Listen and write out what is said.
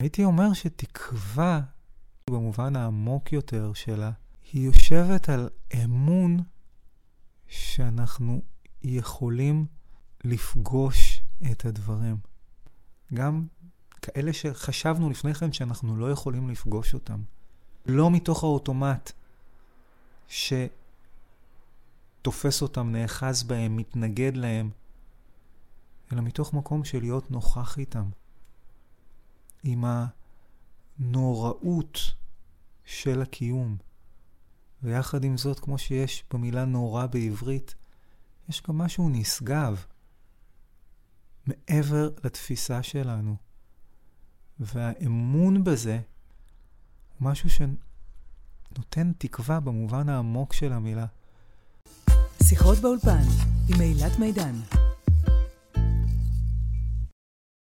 הייתי אומר שתקווה, במובן העמוק יותר שלה, היא יושבת על אמון שאנחנו יכולים לפגוש את הדברים. גם כאלה שחשבנו לפני כן שאנחנו לא יכולים לפגוש אותם. לא מתוך האוטומט שתופס אותם, נאחז בהם, מתנגד להם, אלא מתוך מקום של להיות נוכח איתם. עם הנוראות של הקיום. ויחד עם זאת, כמו שיש במילה נורא בעברית, יש גם משהו נשגב מעבר לתפיסה שלנו. והאמון בזה הוא משהו שנותן תקווה במובן העמוק של המילה. שיחות באולפן עם אילת מידן